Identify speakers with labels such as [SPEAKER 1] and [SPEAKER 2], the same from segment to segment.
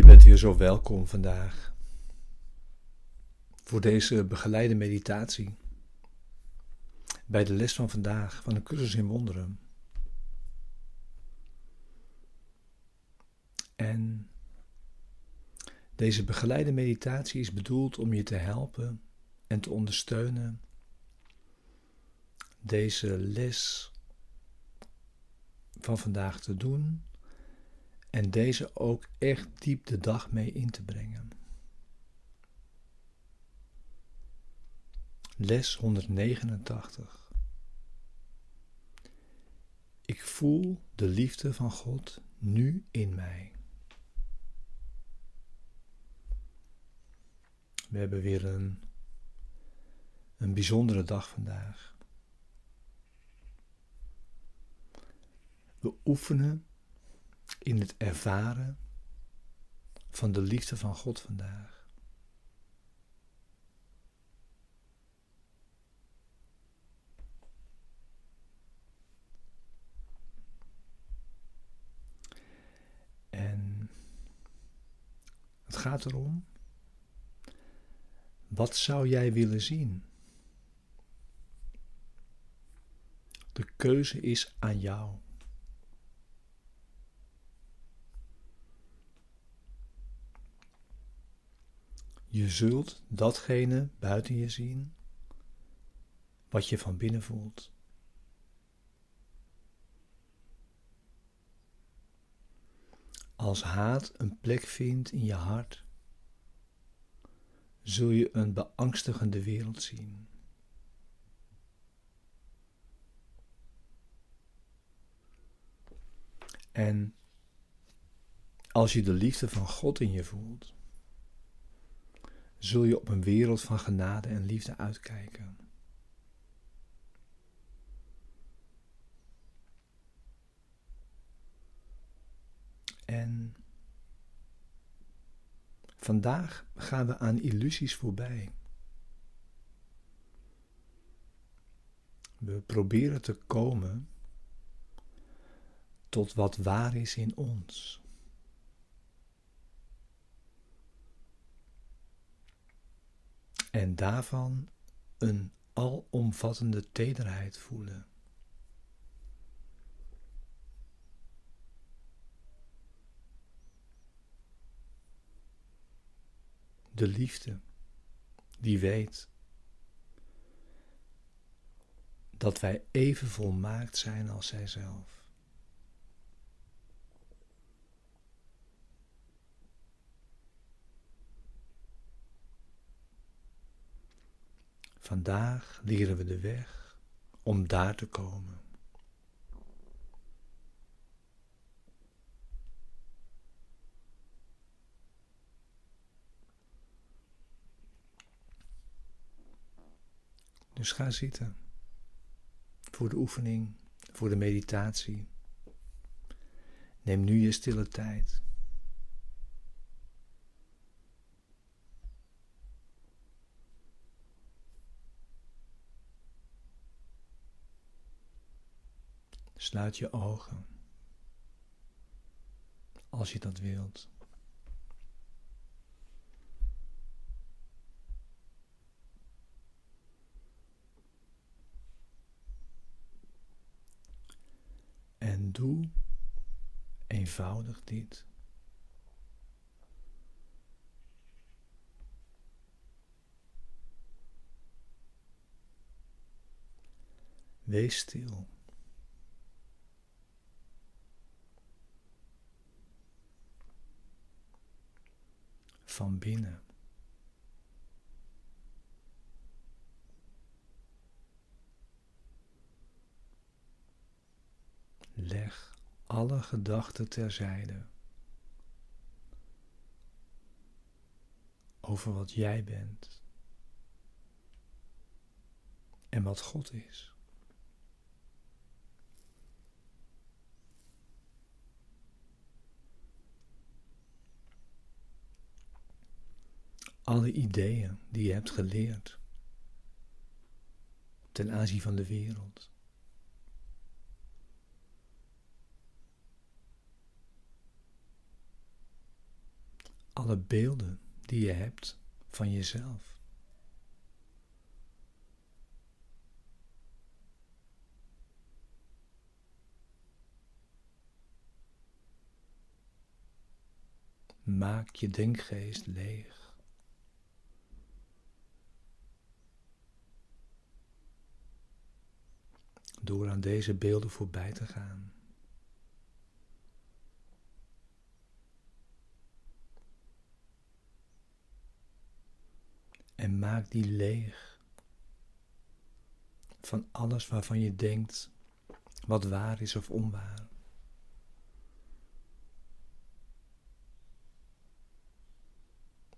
[SPEAKER 1] Je bent weer zo welkom vandaag voor deze begeleide meditatie bij de les van vandaag van de cursus in wonderen. En deze begeleide meditatie is bedoeld om je te helpen en te ondersteunen deze les van vandaag te doen en deze ook echt diep de dag mee in te brengen. Les 189. Ik voel de liefde van God nu in mij. We hebben weer een, een bijzondere dag vandaag. We oefenen in het ervaren van de liefde van God vandaag. En het gaat erom, wat zou jij willen zien? De keuze is aan jou. Je zult datgene buiten je zien wat je van binnen voelt. Als haat een plek vindt in je hart, zul je een beangstigende wereld zien. En als je de liefde van God in je voelt, zul je op een wereld van genade en liefde uitkijken. En vandaag gaan we aan illusies voorbij. We proberen te komen tot wat waar is in ons. En daarvan een alomvattende tederheid voelen. De liefde die weet dat wij even volmaakt zijn als zijzelf. Vandaag leren we de weg om daar te komen. Dus ga zitten voor de oefening, voor de meditatie. Neem nu je stille tijd. Sluit je ogen als je dat wilt. En doe eenvoudig dit. Wees stil. Van binnen. Leg alle gedachten terzijde over wat jij bent en wat God is. Alle ideeën die je hebt geleerd ten aanzien van de wereld. alle beelden die je hebt van jezelf. Maak je denkgeest leeg. Door aan deze beelden voorbij te gaan. En maak die leeg van alles waarvan je denkt wat waar is of onwaar.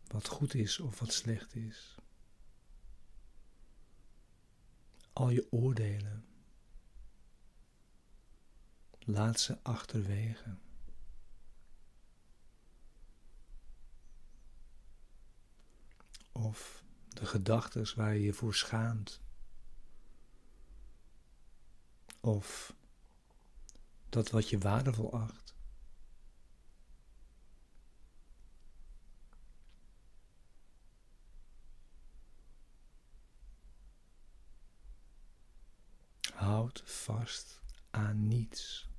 [SPEAKER 1] Wat goed is of wat slecht is. Al je oordelen. Laat ze achterwege. Of de gedachten waar je je voor schaamt. Of dat wat je waardevol acht. Houd vast aan niets.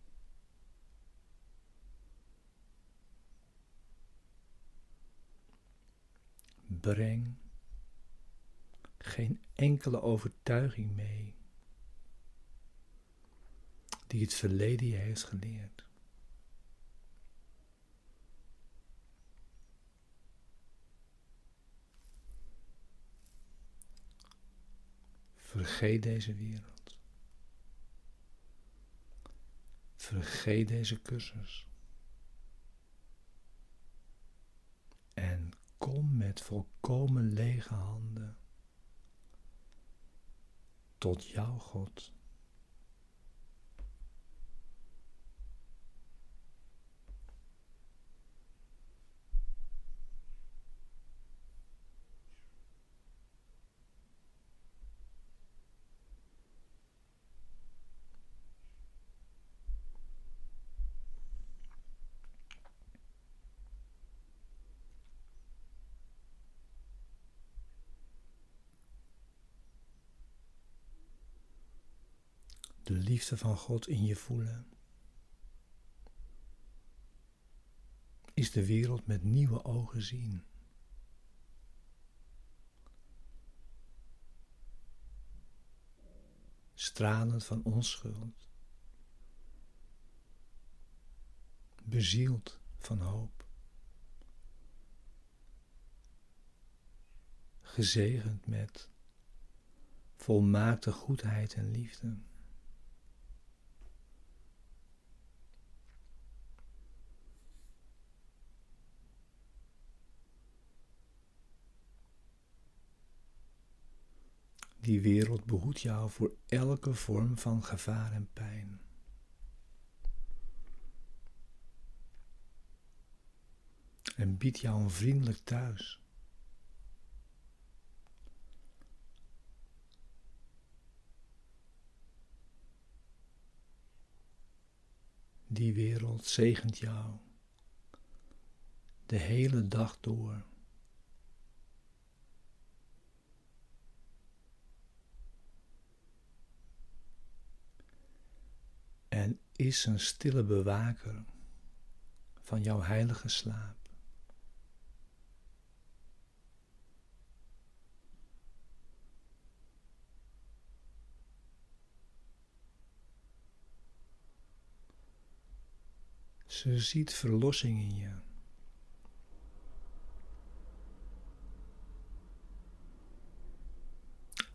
[SPEAKER 1] Breng geen enkele overtuiging mee die het verleden je heeft geleerd. Vergeet deze wereld. Vergeet deze cursus. En kom met volkomen lege handen tot jouw God. De liefde van God in je voelen, is de wereld met nieuwe ogen zien. Stralend van onschuld, bezield van hoop, gezegend met volmaakte goedheid en liefde. Die wereld behoedt jou voor elke vorm van gevaar en pijn. En biedt jou een vriendelijk thuis. Die wereld zegent jou de hele dag door. en is een stille bewaker van jouw heilige slaap. Ze ziet verlossing in je.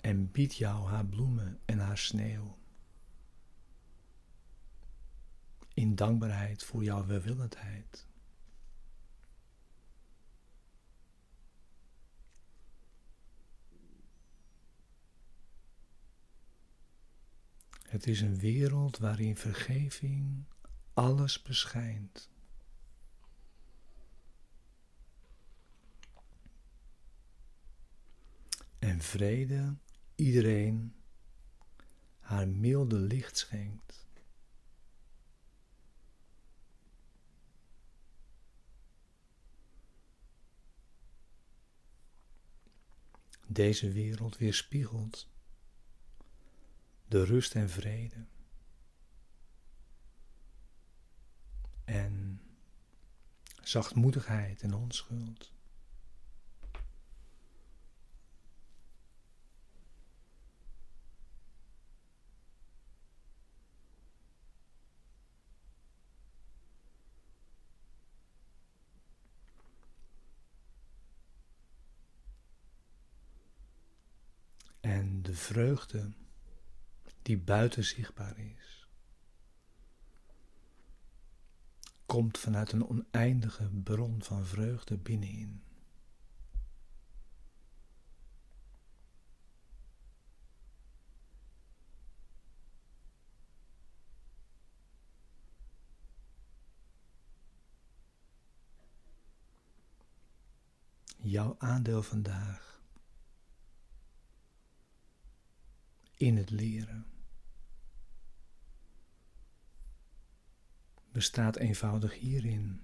[SPEAKER 1] En biedt jou haar bloemen en haar sneeuw. In dankbaarheid voor jouw welwillendheid. Het is een wereld waarin vergeving alles beschijnt. En vrede iedereen haar milde licht schenkt. Deze wereld weerspiegelt de rust en vrede. En zachtmoedigheid en onschuld. En de vreugde die buiten zichtbaar is, komt vanuit een oneindige bron van vreugde binnenin. Jouw aandeel vandaag in het leren. Bestaat eenvoudig hierin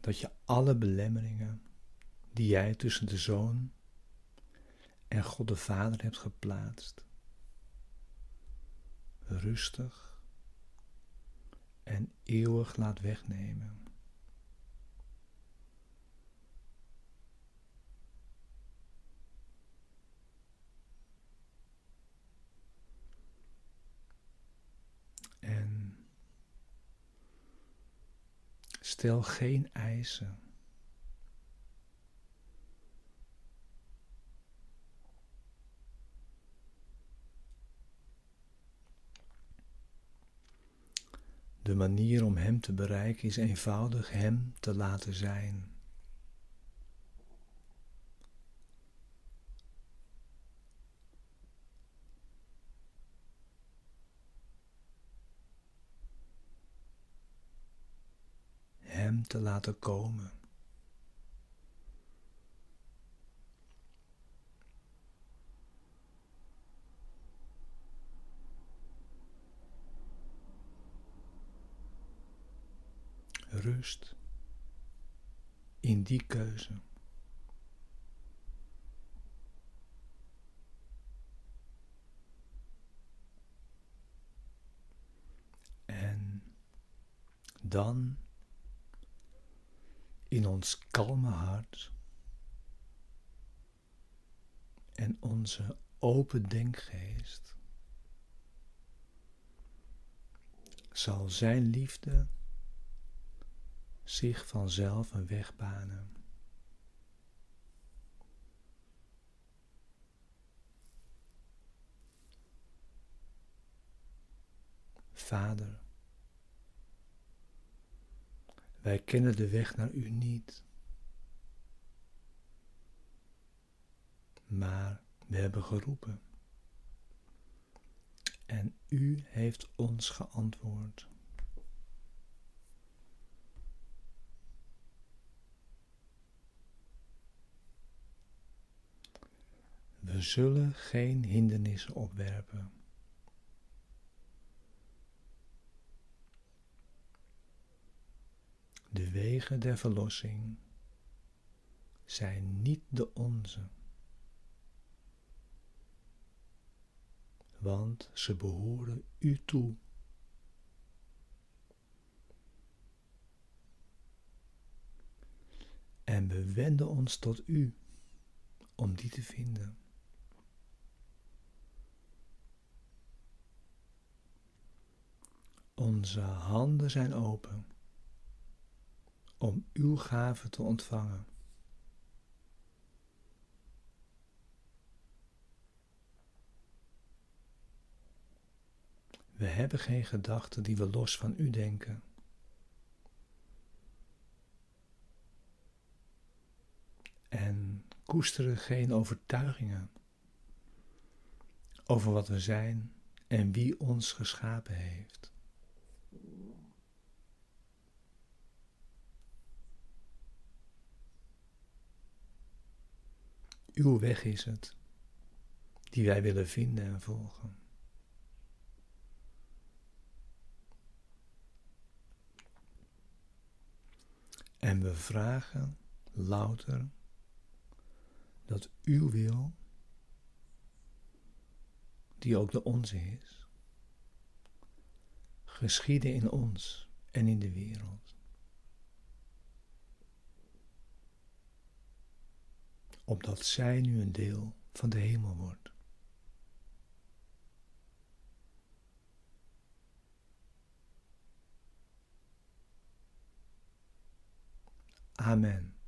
[SPEAKER 1] dat je alle belemmeringen die jij tussen de Zoon en God de Vader hebt geplaatst, rustig en eeuwig laat wegnemen. Stel geen eisen. De manier om Hem te bereiken is eenvoudig Hem te laten zijn. Te laten komen. Rust in die keuze. Dan in ons kalme hart en onze open denkgeest zal Zijn liefde zich vanzelf een weg banen. Vader, wij kennen de weg naar u niet. Maar we hebben geroepen. En u heeft ons geantwoord. We zullen geen hindernissen opwerpen. De wegen der verlossing zijn niet de onze, want ze behoren u toe. En we wenden ons tot u om die te vinden. Onze handen zijn open om uw gave te ontvangen. We hebben geen gedachten die we los van u denken. En koesteren geen overtuigingen over wat we zijn en wie ons geschapen heeft. Uw weg is het, die wij willen vinden en volgen. En we vragen louter dat uw wil, die ook de onze is, geschieden in ons en in de wereld. Opdat zij nu een deel van de hemel wordt. Amen.